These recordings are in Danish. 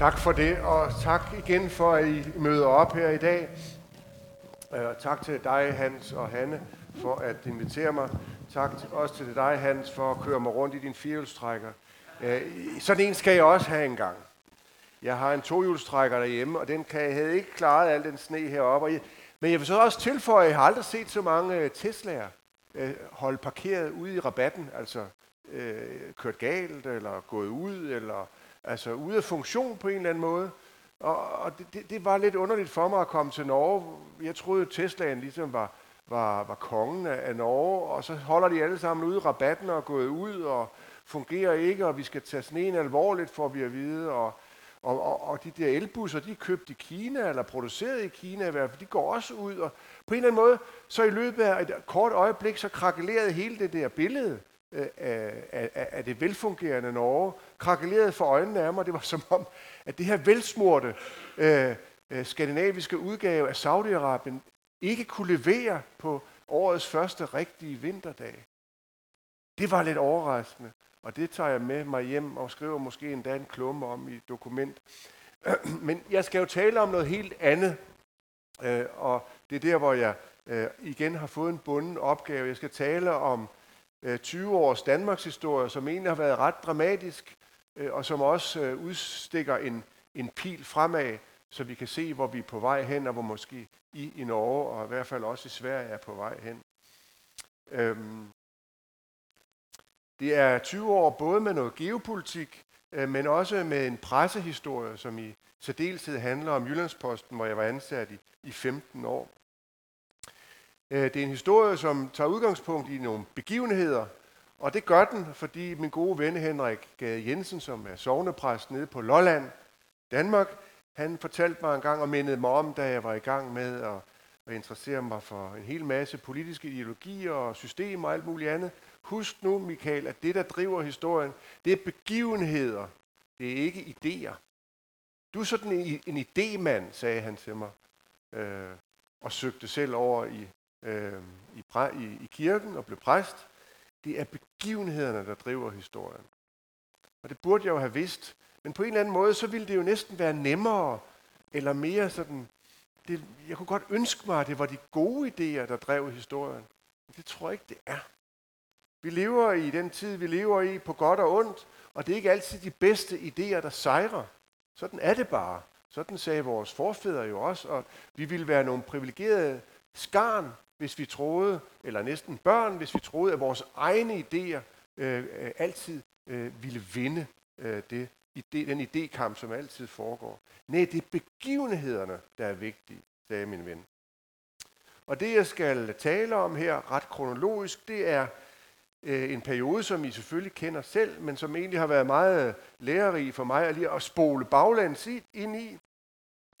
Tak for det, og tak igen for, at I møder op her i dag. Øh, og tak til dig, Hans og Hanne, for at invitere mig. Tak også til dig, Hans, for at køre mig rundt i din firehjulstrækker. Øh, sådan en skal jeg også have engang. Jeg har en tohjulstrækker derhjemme, og den kan, jeg havde ikke klaret al den sne heroppe. Men jeg vil så også tilføje, at jeg har aldrig set så mange øh, Tesla'er øh, holde parkeret ude i rabatten, altså øh, kørt galt, eller gået ud, eller altså ude af funktion på en eller anden måde. Og, og det, det, det var lidt underligt for mig at komme til Norge. Jeg troede, at Teslaen ligesom var, var, var kongen af, af Norge, og så holder de alle sammen ude i rabatten og gået ud og fungerer ikke, og vi skal tage sneen alvorligt, for vi at vide. Og, og, og, og de der elbusser, de er købt i Kina, eller produceret i Kina i hvert fald, de går også ud. Og på en eller anden måde, så i løbet af et kort øjeblik, så krakelerede hele det der billede øh, af, af, det velfungerende Norge, krakelerede for øjnene af mig. Det var som om, at det her velsmurte øh, øh, skandinaviske udgave af Saudi-Arabien ikke kunne levere på årets første rigtige vinterdag. Det var lidt overraskende, og det tager jeg med mig hjem og skriver måske endda en klumme om i et dokument. Men jeg skal jo tale om noget helt andet, øh, og det er der, hvor jeg øh, igen har fået en bunden opgave. Jeg skal tale om Øh, 20 års Danmarks historie, som egentlig har været ret dramatisk, øh, og som også øh, udstikker en, en pil fremad, så vi kan se, hvor vi er på vej hen, og hvor måske I i Norge, og i hvert fald også i Sverige, er på vej hen. Øhm, det er 20 år både med noget geopolitik, men også med en pressehistorie, som i særdeleshed handler om Jyllandsposten, hvor jeg var ansat i, i 15 år. Øh, det er en historie, som tager udgangspunkt i nogle begivenheder, og det gør den, fordi min gode ven Henrik Gade Jensen, som er sovnepræst nede på Lolland, Danmark, han fortalte mig en gang og mindede mig om, da jeg var i gang med at, at interessere mig for en hel masse politiske ideologier og systemer og alt muligt andet. Husk nu, Michael, at det, der driver historien, det er begivenheder. Det er ikke idéer. Du er sådan en, en idémand, sagde han til mig, øh, og søgte selv over i øh, i, præ, i, i kirken og blev præst. Det er begivenhederne, der driver historien. Og det burde jeg jo have vidst. Men på en eller anden måde, så ville det jo næsten være nemmere, eller mere sådan, det, jeg kunne godt ønske mig, at det var de gode idéer, der drev historien. Men det tror jeg ikke, det er. Vi lever i den tid, vi lever i, på godt og ondt, og det er ikke altid de bedste idéer, der sejrer. Sådan er det bare. Sådan sagde vores forfædre jo også, og vi ville være nogle privilegerede skarn, hvis vi troede, eller næsten børn, hvis vi troede, at vores egne idéer øh, øh altid øh, ville vinde øh, det, ide, den idékamp, som altid foregår. Nej, det er begivenhederne, der er vigtige, sagde min ven. Og det, jeg skal tale om her ret kronologisk, det er øh, en periode, som I selvfølgelig kender selv, men som egentlig har været meget lærerig for mig at lige at spole baglands ind i.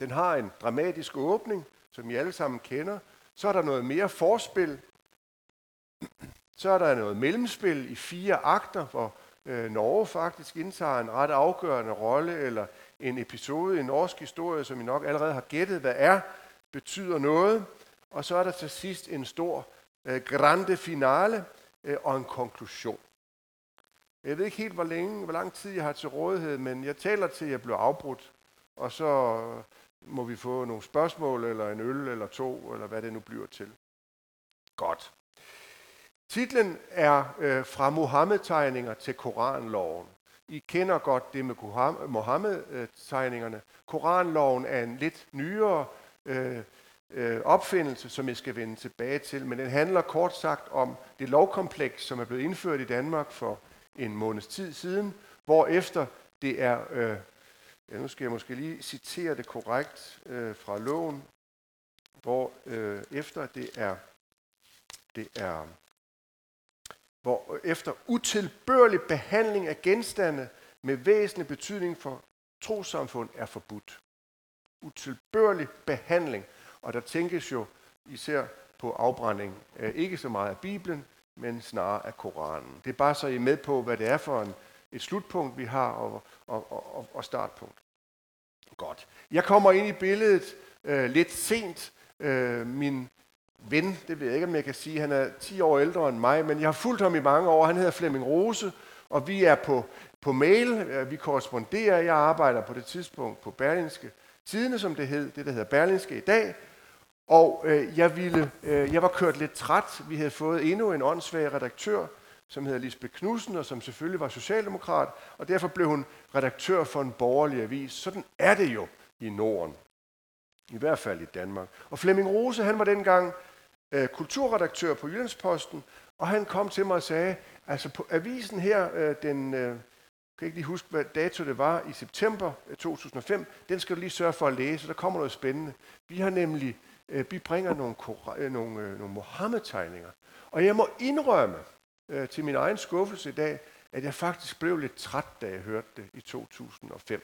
Den har en dramatisk åbning, som I alle sammen kender, så er der noget mere forspil. Så er der noget mellemspil i fire akter, hvor øh, Norge faktisk indtager en ret afgørende rolle, eller en episode i norsk historie, som I nok allerede har gættet, hvad er, betyder noget. Og så er der til sidst en stor øh, grande finale øh, og en konklusion. Jeg ved ikke helt, hvor, længe, hvor lang tid jeg har til rådighed, men jeg taler til, at jeg bliver afbrudt. Og så må vi få nogle spørgsmål, eller en øl, eller to, eller hvad det nu bliver til. Godt. Titlen er øh, Fra Mohammed-tegninger til Koranloven. I kender godt det med Mohammed-tegningerne. Koranloven er en lidt nyere øh, øh, opfindelse, som jeg skal vende tilbage til, men den handler kort sagt om det lovkompleks, som er blevet indført i Danmark for en måneds tid siden, hvor efter det er øh, Ja, nu skal jeg måske lige citere det korrekt øh, fra loven, hvor øh, efter det er, det er hvor øh, efter utilbørlig behandling af genstande med væsentlig betydning for trosamfund er forbudt. Utilbørlig behandling. Og der tænkes jo især på afbrænding, øh, ikke så meget af Bibelen, men snarere af Koranen. Det er bare så I er med på, hvad det er for en, et slutpunkt, vi har, og, og, og, og startpunkt. Godt. Jeg kommer ind i billedet øh, lidt sent. Øh, min ven, det ved jeg ikke, om jeg kan sige, han er 10 år ældre end mig, men jeg har fulgt ham i mange år. Han hedder Flemming Rose, og vi er på på mail. Vi korresponderer. Jeg arbejder på det tidspunkt på Berlingske Tidene, som det hed, det der hedder Berlingske i dag. Og øh, jeg, ville, øh, jeg var kørt lidt træt. Vi havde fået endnu en åndssvag redaktør, som hedder Lisbeth Knudsen, og som selvfølgelig var socialdemokrat, og derfor blev hun redaktør for en borgerlig avis. Sådan er det jo i Norden. I hvert fald i Danmark. Og Flemming Rose, han var dengang øh, kulturredaktør på Jyllandsposten, og han kom til mig og sagde, altså på avisen her, øh, den, øh, kan ikke lige huske, hvad dato det var, i september øh, 2005, den skal du lige sørge for at læse, der kommer noget spændende. Vi har nemlig, øh, vi bringer nogle, øh, nogle, øh, nogle Mohammed-tegninger. Og jeg må indrømme øh, til min egen skuffelse i dag, at jeg faktisk blev lidt træt, da jeg hørte det i 2005.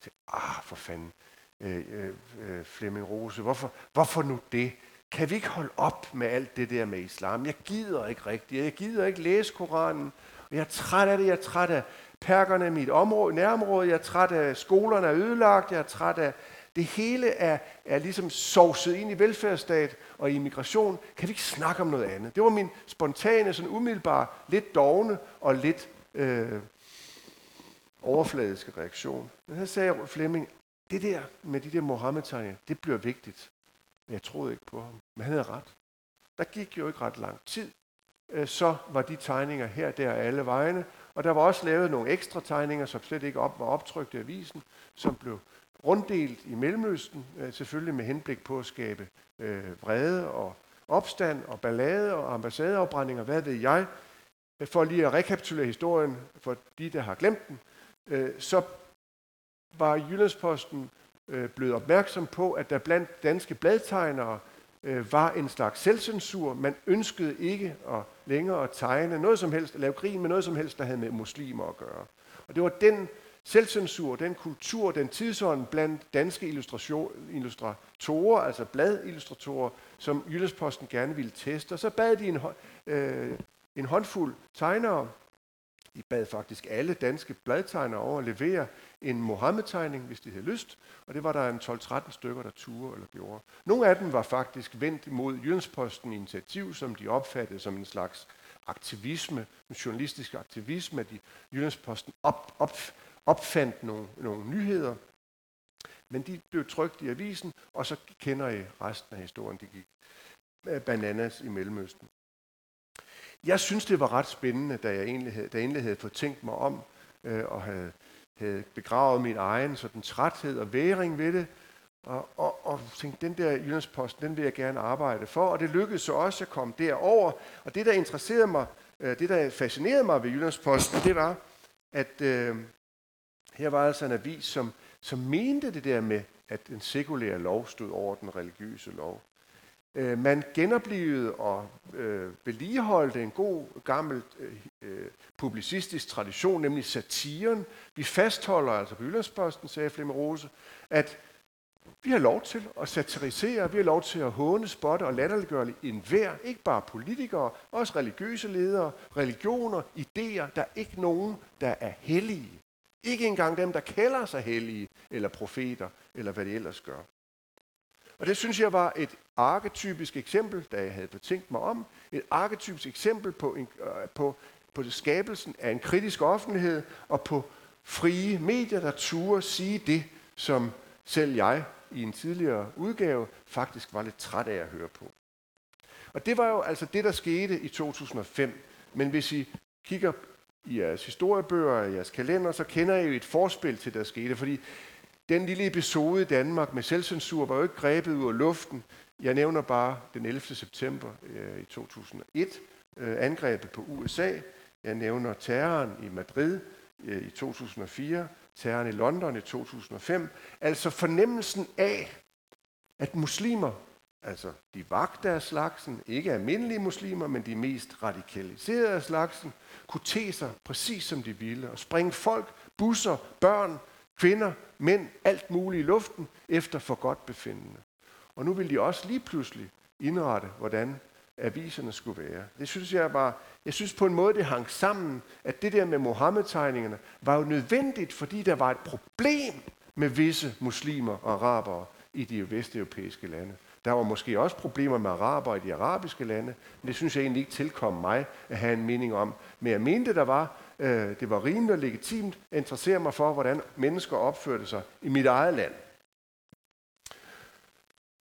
Til, ah, for fanden, øh, øh, øh, Flemming Rose, hvorfor, hvorfor nu det? Kan vi ikke holde op med alt det der med islam? Jeg gider ikke rigtigt. Jeg gider ikke læse Koranen. Og jeg er træt af det. Jeg er træt af perkerne i mit område, nærområde. Jeg er træt af skolerne er ødelagt. Jeg er træt af... Det hele er, er ligesom sovset ind i velfærdsstat og immigration. Kan vi ikke snakke om noget andet? Det var min spontane, sådan umiddelbare, lidt dogne og lidt øh, overfladiske reaktion. Men så sagde Flemming, det der med de der Mohammed-tegninger, det bliver vigtigt. Men jeg troede ikke på ham. Men han havde ret. Der gik jo ikke ret lang tid. Øh, så var de tegninger her, der alle vegne. Og der var også lavet nogle ekstra tegninger, som slet ikke op, var optrykt i avisen, som blev runddelt i Mellemøsten, øh, selvfølgelig med henblik på at skabe øh, vrede og opstand og ballade og ambassadeafbrændinger, hvad ved jeg. Øh, for lige at rekapitulere historien for de, der har glemt den, så var Jyllandsposten blevet opmærksom på, at der blandt danske bladtegnere var en slags selvcensur. Man ønskede ikke at længere at tegne noget som helst, at lave grin med noget som helst, der havde med muslimer at gøre. Og det var den selvcensur, den kultur, den tidsånd blandt danske illustratorer, altså bladillustratorer, som Jyllandsposten gerne ville teste. Og så bad de en, øh, en håndfuld tegnere, de bad faktisk alle danske bladtegnere over at levere en Mohammed-tegning, hvis de havde lyst, og det var der en 12-13 stykker, der turde eller gjorde. Nogle af dem var faktisk vendt imod Jyllandsposten initiativ, som de opfattede som en slags aktivisme, en journalistisk aktivisme, at de Jyllandsposten op, op, opfandt nogle, nogle nyheder, men de blev trygt i avisen, og så kender I resten af historien. De gik øh, bananas i Mellemøsten. Jeg synes, det var ret spændende, da jeg egentlig havde, da jeg egentlig havde fået tænkt mig om, øh, og havde, havde begravet min egen sådan træthed og væring ved det, og, og, og tænkte, den der Jyllandsposten, den vil jeg gerne arbejde for, og det lykkedes så også at komme derover. Og det, der interesserede mig, øh, det, der fascinerede mig ved Jyllandsposten, det var, at øh, her var altså en avis, som, som mente det der med, at den sekulære lov stod over den religiøse lov. Øh, man genoplevede og øh, vedligeholdte en god gammel øh, øh, publicistisk tradition, nemlig satiren. Vi fastholder altså på Jyllandsposten, sagde Flemming Rose, at vi har lov til at satirisere, vi har lov til at håne, spotte og latterliggøre enhver, ikke bare politikere, også religiøse ledere, religioner, idéer. Der er ikke nogen, der er hellige. Ikke engang dem, der kalder sig hellige, eller profeter, eller hvad de ellers gør. Og det synes jeg var et arketypisk eksempel, da jeg havde betænkt mig om, et arketypisk eksempel på, en, øh, på, på det skabelsen af en kritisk offentlighed og på frie medier, der turde sige det, som selv jeg i en tidligere udgave faktisk var lidt træt af at høre på. Og det var jo altså det, der skete i 2005. Men hvis I kigger i jeres historiebøger og jeres kalender, så kender I jo et forspil til, der skete. Fordi den lille episode i Danmark med selvcensur var jo ikke grebet ud af luften. Jeg nævner bare den 11. september øh, i 2001, øh, angrebet på USA. Jeg nævner terroren i Madrid øh, i 2004, terroren i London i 2005. Altså fornemmelsen af, at muslimer, altså de vagter af slagsen, ikke almindelige muslimer, men de mest radikaliserede af slagsen, kunne te sig præcis som de ville og springe folk, busser, børn, kvinder, mænd, alt muligt i luften efter for godt befindende. Og nu vil de også lige pludselig indrette, hvordan aviserne skulle være. Det synes jeg bare, jeg synes på en måde, det hang sammen, at det der med Mohammed-tegningerne var jo nødvendigt, fordi der var et problem med visse muslimer og arabere i de vesteuropæiske lande. Der var måske også problemer med araber i de arabiske lande, men det synes jeg egentlig ikke tilkom mig at have en mening om. Men jeg mente, der var øh, det var rimeligt og legitimt at interessere mig for, hvordan mennesker opførte sig i mit eget land.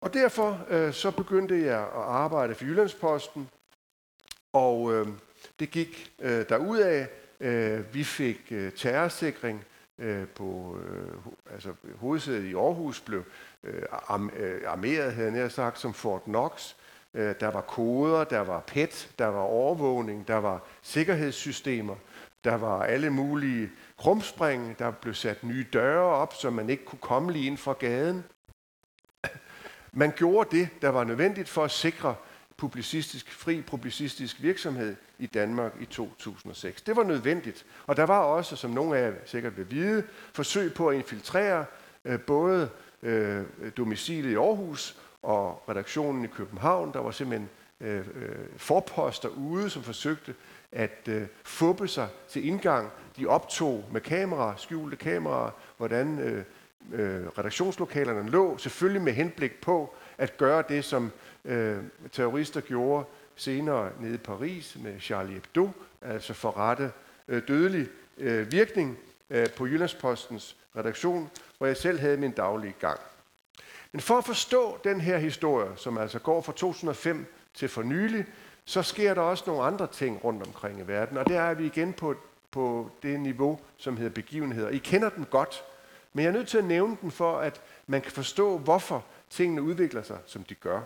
Og derfor øh, så begyndte jeg at arbejde for Jyllandsposten, og øh, det gik øh, derudad. Øh, vi fik øh, terrorsikring øh, på øh, altså, hovedsædet i Aarhus blev Øh, øh, armeret, havde jeg sagt, som Fort Knox. Øh, der var koder, der var PET, der var overvågning, der var sikkerhedssystemer, der var alle mulige krumspring, der blev sat nye døre op, så man ikke kunne komme lige ind fra gaden. Man gjorde det, der var nødvendigt for at sikre publicistisk, fri publicistisk virksomhed i Danmark i 2006. Det var nødvendigt. Og der var også, som nogle af jer sikkert vil vide, forsøg på at infiltrere øh, både øh, domicilet i Aarhus og redaktionen i København. Der var simpelthen øh, øh, forposter ude, som forsøgte at øh, fuppe sig til indgang. De optog med kameraer, skjulte kameraer, hvordan øh, øh, redaktionslokalerne lå, selvfølgelig med henblik på at gøre det, som øh, terrorister gjorde senere nede i Paris med Charlie Hebdo, altså forrette øh, dødelig øh, virkning øh, på Jyllandspostens redaktion, hvor jeg selv havde min daglige gang. Men for at forstå den her historie, som altså går fra 2005 til for nylig, så sker der også nogle andre ting rundt omkring i verden, og der er vi igen på, på det niveau, som hedder begivenheder. I kender den godt, men jeg er nødt til at nævne den for, at man kan forstå, hvorfor tingene udvikler sig, som de gør.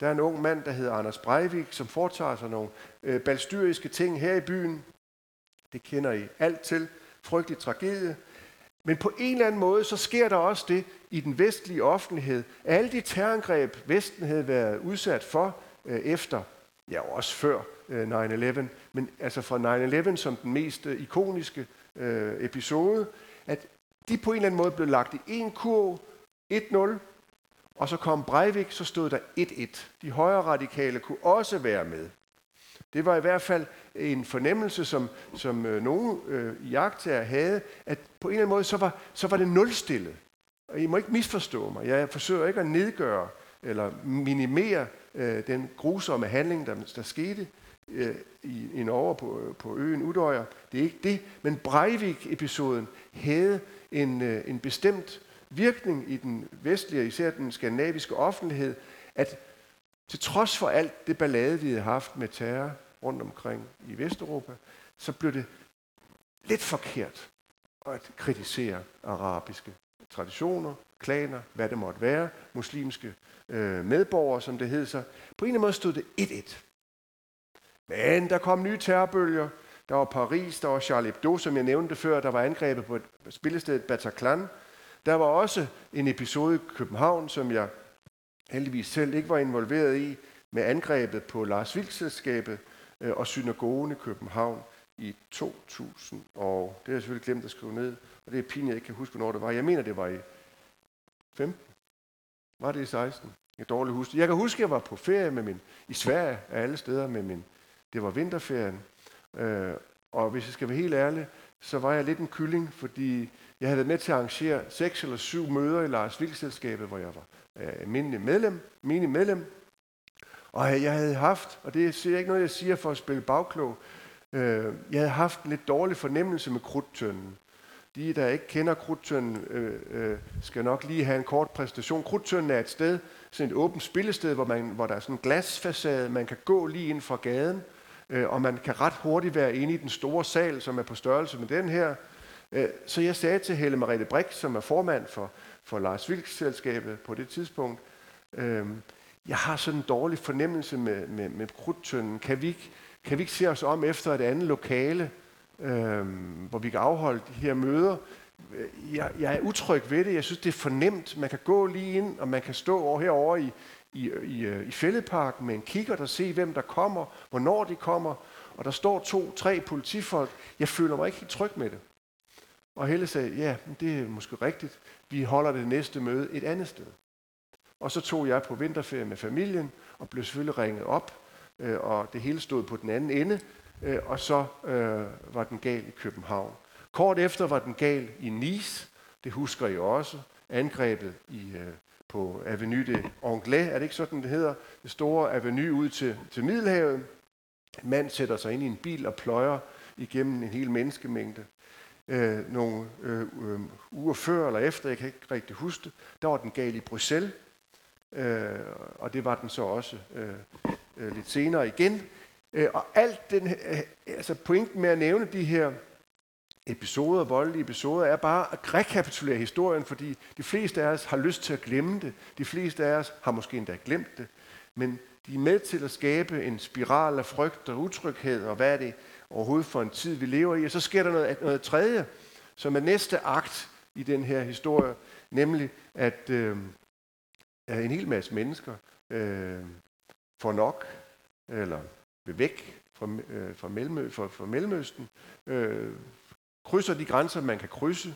Der er en ung mand, der hedder Anders Breivik, som foretager sig nogle øh, balstyriske ting her i byen. Det kender I alt til. Frygtelig tragedie. Men på en eller anden måde, så sker der også det i den vestlige offentlighed. Alle de terrorangreb, Vesten havde været udsat for øh, efter, ja også før øh, 9-11, men altså fra 9-11 som den mest øh, ikoniske øh, episode, at de på en eller anden måde blev lagt i en kurv, 1-0, og så kom Breivik, så stod der 1-1. De højre radikale kunne også være med. Det var i hvert fald en fornemmelse, som, som øh, nogle øh, jagttager havde, at på en eller anden måde, så var, så var det nulstillet. Og I må ikke misforstå mig. Jeg forsøger ikke at nedgøre eller minimere øh, den grusomme handling, der, der skete øh, i, i Norge på, øh, på øen Udøjer. Det er ikke det. Men Breivik-episoden havde en, øh, en bestemt virkning i den vestlige, især den skandinaviske offentlighed, at til trods for alt det ballade, vi havde haft med terror rundt omkring i Vesteuropa, så blev det lidt forkert at kritisere arabiske traditioner, klaner, hvad det måtte være, muslimske øh, medborgere, som det hed sig. På en eller anden måde stod det 1-1. Men der kom nye terrorbølger. Der var Paris, der var Charlie Hebdo, som jeg nævnte før, der var angrebet på et spillested Bataclan, der var også en episode i København, som jeg heldigvis selv ikke var involveret i, med angrebet på Lars Vilks-selskabet øh, og synagogen i København i 2000. Og det har jeg selvfølgelig glemt at skrive ned, og det er pinligt, jeg ikke kan huske, hvornår det var. Jeg mener, det var i 15. Var det i 16? Jeg kan dårligt huske. Jeg kan huske, at jeg var på ferie med min, i Sverige af alle steder med min, det var vinterferien. Øh, og hvis jeg skal være helt ærlig, så var jeg lidt en kylling, fordi jeg havde været med til at arrangere seks eller syv møder i Lars Vildselskabet, hvor jeg var Øh, almindelig medlem, menig medlem. Og jeg havde haft, og det er ikke noget, jeg siger for at spille bagklog, øh, jeg havde haft en lidt dårlig fornemmelse med krudtønden. De, der ikke kender krudtønden, øh, øh, skal nok lige have en kort præstation. Krudtønden er et sted, sådan et åbent spillested, hvor, man, hvor der er sådan en glasfacade, man kan gå lige ind fra gaden, øh, og man kan ret hurtigt være inde i den store sal, som er på størrelse med den her, Øh, så jeg sagde til Helle Mariette Brik, som er formand for, for Lars Vilks-selskabet på det tidspunkt, øh, jeg har sådan en dårlig fornemmelse med, med, med krudtønden. Kan vi, ikke, kan vi ikke se os om efter et andet lokale, øh, hvor vi kan afholde de her møder? Øh, jeg, jeg er utryg ved det. Jeg synes, det er fornemt. Man kan gå lige ind, og man kan stå over herovre i, i, i, øh, i fældeparken med en kigger og se, hvem der kommer, hvornår de kommer. Og der står to-tre politifolk. Jeg føler mig ikke helt tryg med det. Og Helle sagde, ja, det er måske rigtigt. Vi holder det næste møde et andet sted. Og så tog jeg på vinterferie med familien, og blev selvfølgelig ringet op, øh, og det hele stod på den anden ende, øh, og så øh, var den gal i København. Kort efter var den gal i Nice, det husker I også, angrebet i, øh, på Avenue de Anglais, er det ikke sådan, det hedder? Det store avenue ud til, til Middelhavet. En mand sætter sig ind i en bil og pløjer igennem en hel menneskemængde. Øh, nogle øh, øh, uger før eller efter, jeg kan ikke rigtig huske det, der var den gal i Bruxelles, øh, og det var den så også øh, øh, lidt senere igen. Øh, og alt den, øh, øh, altså pointen med at nævne de her episoder, voldelige episoder, er bare at rekapitulere historien, fordi de fleste af os har lyst til at glemme det. De fleste af os har måske endda glemt det. Men de er med til at skabe en spiral af frygt og utryghed, og hvad er det overhovedet for en tid, vi lever i. Og så sker der noget, noget tredje, som er næste akt i den her historie, nemlig at øh, en hel masse mennesker øh, får nok, eller vil væk fra, øh, fra, Mellemø, fra, fra Mellemøsten, øh, krydser de grænser, man kan krydse,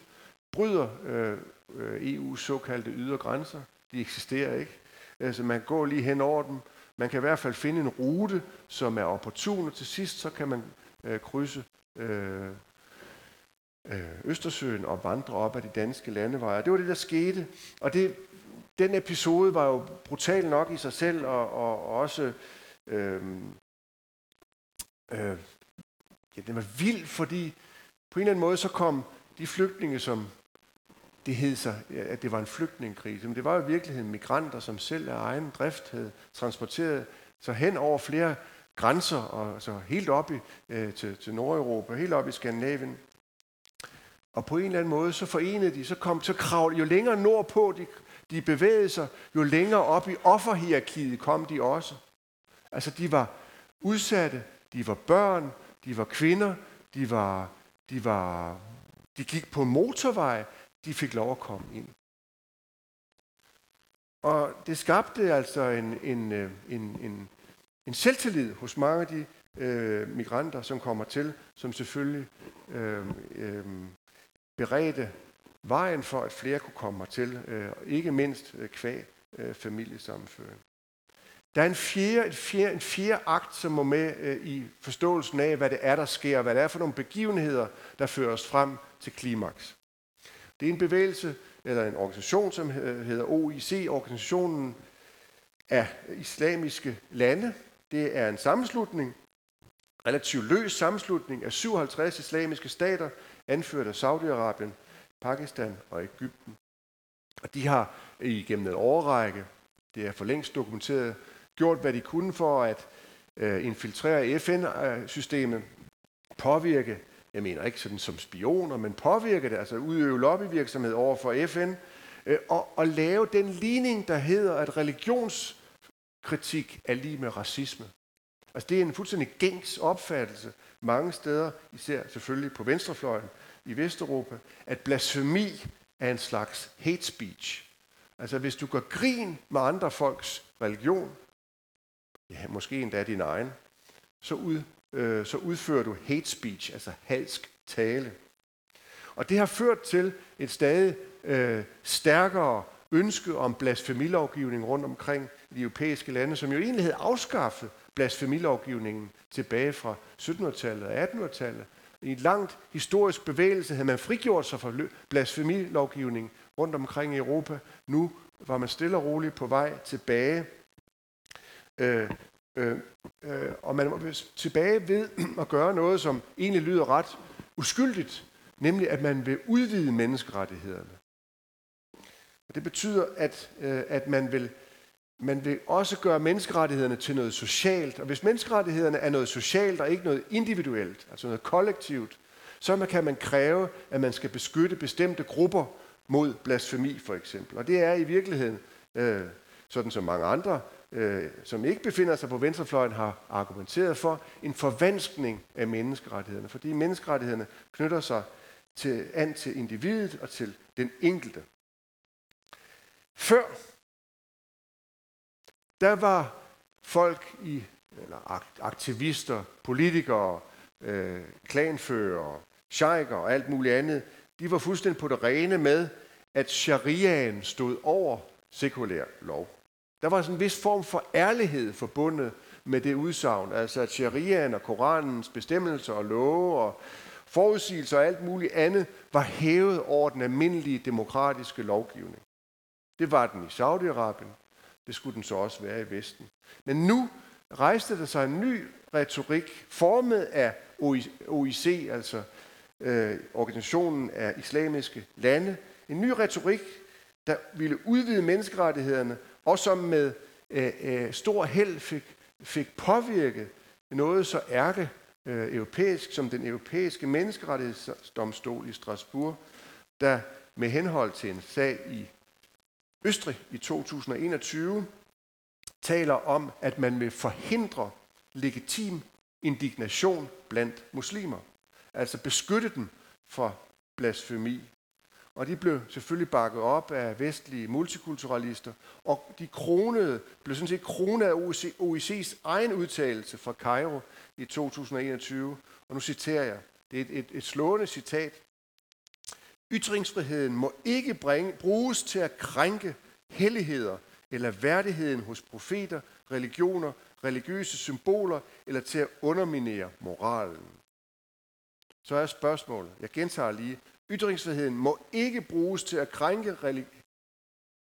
bryder øh, øh EU's såkaldte ydre grænser. De eksisterer ikke. Altså man går lige hen over dem. Man kan i hvert fald finde en rute, som er opportun, og til sidst så kan man øh, krydse øh, øh, Østersøen og vandre op ad de danske landeveje. Det var det, der skete. Og det, den episode var jo brutal nok i sig selv, og, og, og også øh, øh, ja, den var vild, fordi på en eller anden måde så kom de flygtninge, som det hed sig, at det var en flygtningekrise, men det var jo i virkeligheden migranter, som selv af egen drift havde transporteret sig hen over flere grænser, og så helt op i, øh, til, til Nordeuropa, helt op i Skandinavien. Og på en eller anden måde, så forenede de, så kom, så kravl, jo længere nordpå de, de bevægede sig, jo længere op i offerhierarkiet kom de også. Altså de var udsatte, de var børn, de var kvinder, de var, de var, de gik på motorvej, de fik lov at komme ind. Og det skabte altså en, en, øh, en, en, en selvtillid hos mange af de øh, migranter, som kommer til, som selvfølgelig øh, øh, beredte vejen for, at flere kunne komme til, øh, ikke mindst øh, kvæg øh, familiesammenføring. Der er en fjerde, en fjerde, en fjerde akt, som må med øh, i forståelsen af, hvad det er, der sker, hvad det er for nogle begivenheder, der fører os frem til klimaks. Det er en bevægelse, eller en organisation, som hedder OIC, Organisationen af Islamiske Lande. Det er en sammenslutning, relativt løs sammenslutning af 57 islamiske stater, anført af Saudi-Arabien, Pakistan og Ægypten. Og de har igennem en årrække, det er for længst dokumenteret, gjort, hvad de kunne for at øh, infiltrere FN-systemet, påvirke, jeg mener ikke sådan som spioner, men påvirke det, altså udøve lobbyvirksomhed over for FN, øh, og, og lave den ligning, der hedder, at religions kritik er lige med racisme. Altså det er en fuldstændig gængs opfattelse mange steder, især selvfølgelig på venstrefløjen i Vesteuropa, at blasfemi er en slags hate speech. Altså hvis du gør grin med andre folks religion, ja, måske endda din egen, så, ud, øh, så udfører du hate speech, altså halsk tale. Og det har ført til et stadig øh, stærkere ønske om blasfemilovgivning rundt omkring de europæiske lande, som jo egentlig havde afskaffet blasfemilovgivningen tilbage fra 1700-tallet og 1800-tallet. I en langt historisk bevægelse havde man frigjort sig fra blasfemilovgivningen rundt omkring i Europa. Nu var man stille og roligt på vej tilbage Øh, øh, øh, og man var tilbage ved at gøre noget, som egentlig lyder ret uskyldigt, nemlig at man vil udvide menneskerettighederne. Og det betyder, at, øh, at man vil man vil også gøre menneskerettighederne til noget socialt. Og hvis menneskerettighederne er noget socialt og ikke noget individuelt, altså noget kollektivt, så kan man kræve, at man skal beskytte bestemte grupper mod blasfemi for eksempel. Og det er i virkeligheden, øh, sådan som mange andre øh, som ikke befinder sig på venstrefløjen, har argumenteret for en forvanskning af menneskerettighederne, fordi menneskerettighederne knytter sig til, an til individet og til den enkelte. Før, der var folk i, eller aktivister, politikere, øh, klanfører, sheiker og alt muligt andet, de var fuldstændig på det rene med, at shariaen stod over sekulær lov. Der var sådan en vis form for ærlighed forbundet med det udsagn, altså at shariaen og Koranens bestemmelser og love og forudsigelser og alt muligt andet var hævet over den almindelige demokratiske lovgivning. Det var den i Saudi-Arabien. Det skulle den så også være i Vesten. Men nu rejste der sig en ny retorik, formet af OIC, altså øh, Organisationen af Islamiske Lande. En ny retorik, der ville udvide menneskerettighederne, og som med øh, øh, stor held fik, fik påvirket noget så ærke øh, europæisk som den europæiske menneskerettighedsdomstol i Strasbourg, der med henhold til en sag i Østrig i 2021 taler om, at man vil forhindre legitim indignation blandt muslimer. Altså beskytte dem for blasfemi. Og de blev selvfølgelig bakket op af vestlige multikulturalister, og de kronede, blev sådan set kronet af OIC's egen udtalelse fra Cairo i 2021. Og nu citerer jeg. Det er et, et, et slående citat. Ytringsfriheden må ikke bringe, bruges til at krænke helligheder eller værdigheden hos profeter, religioner, religiøse symboler eller til at underminere moralen. Så er spørgsmålet, jeg gentager lige, ytringsfriheden må ikke bruges til at krænke, religi-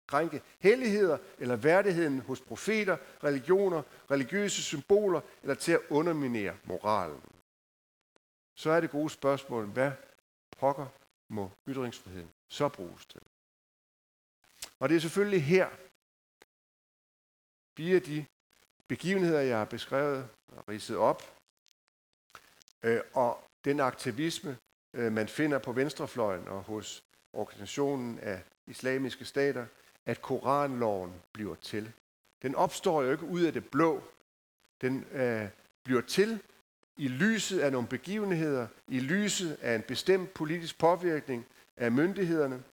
krænke helligheder eller værdigheden hos profeter, religioner, religiøse symboler eller til at underminere moralen. Så er det gode spørgsmål, hvad pokker må ytringsfriheden så bruges til? Og det er selvfølgelig her, via de begivenheder, jeg har beskrevet og ridset op, øh, og den aktivisme, øh, man finder på venstrefløjen og hos organisationen af islamiske stater, at koranloven bliver til. Den opstår jo ikke ud af det blå. Den øh, bliver til i lyset af nogle begivenheder, i lyset af en bestemt politisk påvirkning af myndighederne.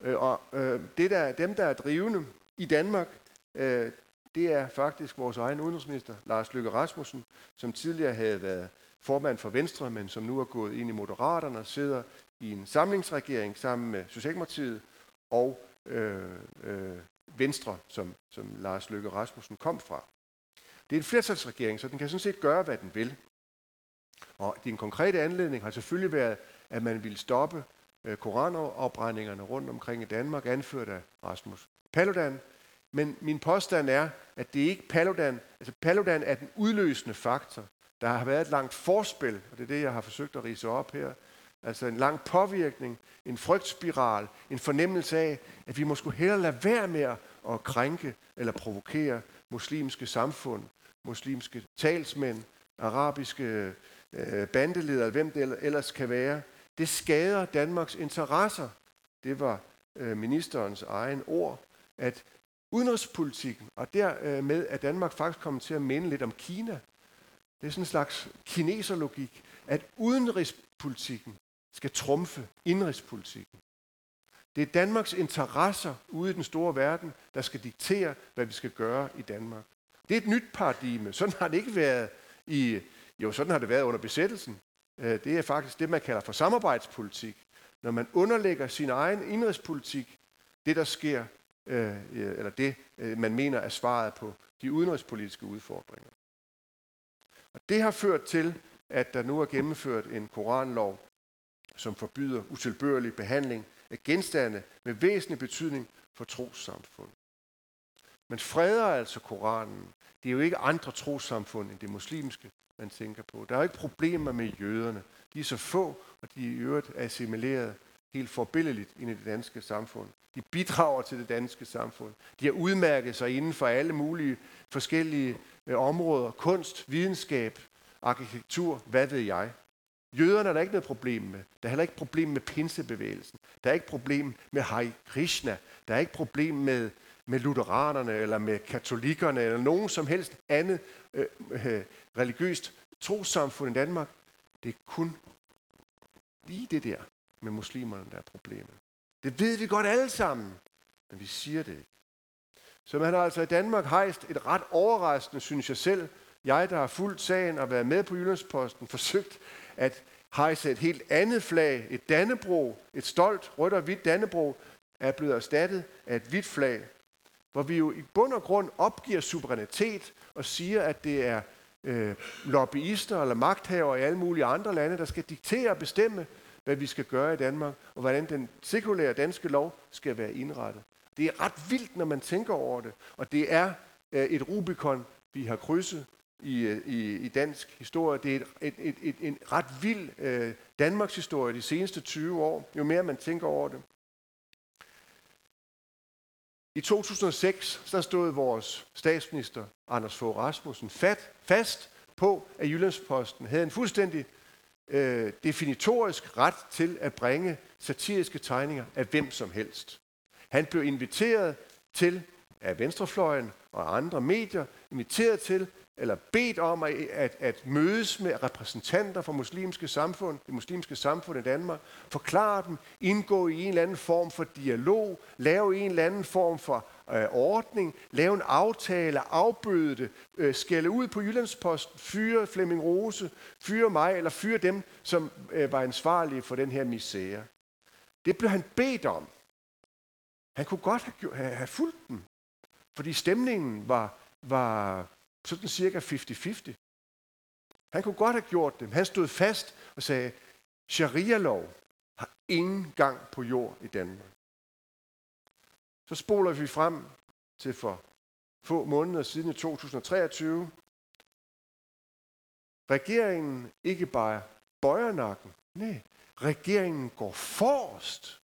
Øh, og øh, det der, dem, der er drivende i Danmark, øh, det er faktisk vores egen udenrigsminister, Lars Løkke Rasmussen, som tidligere havde været formand for Venstre, men som nu er gået ind i Moderaterne og sidder i en samlingsregering sammen med Socialdemokratiet og øh, øh, Venstre, som, som Lars Løkke Rasmussen kom fra. Det er en flertalsregering, så den kan sådan set gøre, hvad den vil. Og din konkrete anledning har selvfølgelig været, at man ville stoppe øh, koranopbrændingerne rundt omkring i Danmark, anført af Rasmus Paludan. Men min påstand er, at det ikke Paludan, altså Paludan er den udløsende faktor. Der har været et langt forspil, og det er det, jeg har forsøgt at rise op her. Altså en lang påvirkning, en frygtspiral, en fornemmelse af, at vi måske hellere lade være med at krænke eller provokere muslimske samfund, muslimske talsmænd, arabiske øh, eller hvem det ellers kan være. Det skader Danmarks interesser. Det var øh, ministerens egen ord, at udenrigspolitikken, og dermed øh, er Danmark faktisk kommet til at minde lidt om Kina. Det er sådan en slags kineserlogik, at udenrigspolitikken skal trumfe indrigspolitikken. Det er Danmarks interesser ude i den store verden, der skal diktere, hvad vi skal gøre i Danmark. Det er et nyt paradigme. Sådan har det ikke været i, jo sådan har det været under besættelsen. Øh, det er faktisk det, man kalder for samarbejdspolitik. Når man underlægger sin egen indrigspolitik, det der sker, øh, øh, eller det man mener er svaret på de udenrigspolitiske udfordringer. Og det har ført til, at der nu er gennemført en koranlov, som forbyder utilbørlig behandling af genstande med væsentlig betydning for trossamfund. Man freder altså Koranen. Det er jo ikke andre trossamfund end det muslimske, man tænker på. Der er jo ikke problemer med jøderne. De er så få, og de er i øvrigt assimileret helt forbilledeligt ind i det danske samfund. De bidrager til det danske samfund. De har udmærket sig inden for alle mulige forskellige øh, områder. Kunst, videnskab, arkitektur, hvad ved jeg. Jøderne er der ikke noget problem med. Der er heller ikke problem med pinsebevægelsen. Der er ikke problem med Hare Krishna. Der er ikke problem med, med lutheranerne eller med katolikkerne eller nogen som helst andet øh, øh, religiøst trosamfund i Danmark. Det er kun lige det der med muslimerne, der er problemet. Det ved vi godt alle sammen, men vi siger det ikke. Så man har altså i Danmark hejst et ret overraskende, synes jeg selv, jeg, der har fulgt sagen og været med på Jyllandsposten, forsøgt at hejse et helt andet flag, et dannebro, et stolt rødt og hvidt dannebro, er blevet erstattet af et hvidt flag, hvor vi jo i bund og grund opgiver suverænitet og siger, at det er øh, lobbyister eller magthavere i alle mulige andre lande, der skal diktere og bestemme, hvad vi skal gøre i Danmark, og hvordan den sekulære danske lov skal være indrettet. Det er ret vildt, når man tænker over det, og det er øh, et Rubicon, vi har krydset i, øh, i, i dansk historie. Det er et, et, et, et, en ret vild øh, Danmarks historie de seneste 20 år, jo mere man tænker over det. I 2006 så stod vores statsminister Anders Fogh Rasmussen fat, fast på, at Jyllandsposten havde en fuldstændig øh, definitorisk ret til at bringe satiriske tegninger af hvem som helst. Han blev inviteret til af venstrefløjen og andre medier, inviteret til eller bedt om at, at, at mødes med repræsentanter fra muslimske samfund, det muslimske samfund i Danmark, forklare dem, indgå i en eller anden form for dialog, lave en eller anden form for øh, ordning, lave en aftale, afbøde det, øh, skælde ud på Jyllandsposten, fyre Flemming Rose, fyre mig, eller fyre dem, som øh, var ansvarlige for den her misære. Det blev han bedt om. Han kunne godt have, have, have fulgt dem, fordi stemningen var, var sådan cirka 50-50. Han kunne godt have gjort det. Han stod fast og sagde, sharia-lov har ingen gang på jord i Danmark. Så spoler vi frem til for få måneder siden i 2023. Regeringen ikke bare bøjer nakken, nej, regeringen går forrest.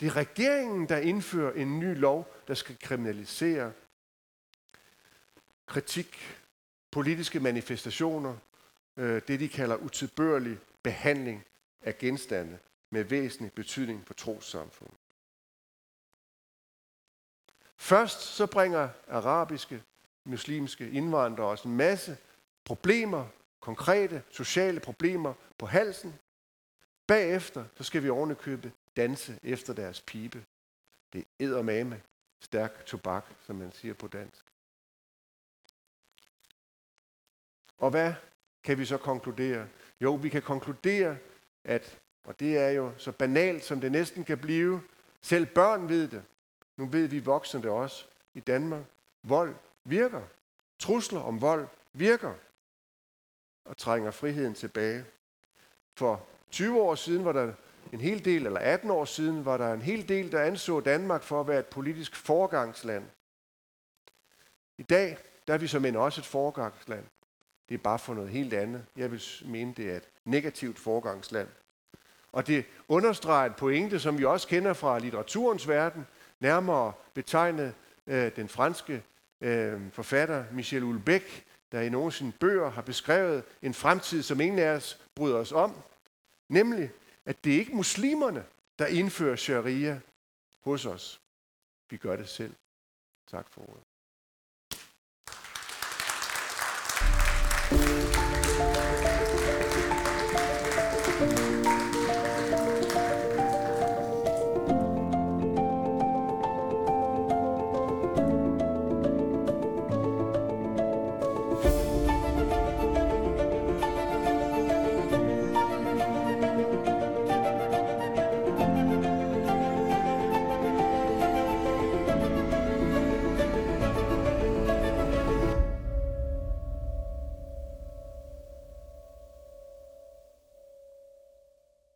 Det er regeringen, der indfører en ny lov, der skal kriminalisere kritik, politiske manifestationer, øh, det de kalder utilbørlig behandling af genstande med væsentlig betydning for trossamfundet. Først så bringer arabiske, muslimske indvandrere os en masse problemer, konkrete sociale problemer på halsen. Bagefter så skal vi ovenikøbe danse efter deres pibe. Det er eddermame stærk tobak, som man siger på dansk. Og hvad kan vi så konkludere? Jo, vi kan konkludere, at, og det er jo så banalt, som det næsten kan blive, selv børn ved det. Nu ved vi voksne det også i Danmark. Vold virker. Trusler om vold virker og trænger friheden tilbage. For 20 år siden var der en hel del, eller 18 år siden, var der en hel del, der anså Danmark for at være et politisk forgangsland. I dag der er vi som end også et forgangsland. Det er bare for noget helt andet. Jeg vil mene, det er et negativt forgangsland. Og det understreger et pointe, som vi også kender fra litteraturens verden, nærmere betegnet øh, den franske øh, forfatter Michel Houellebecq, der i nogle af sine bøger har beskrevet en fremtid, som ingen af os bryder os om. Nemlig, at det er ikke muslimerne, der indfører sharia hos os. Vi gør det selv. Tak for ordet.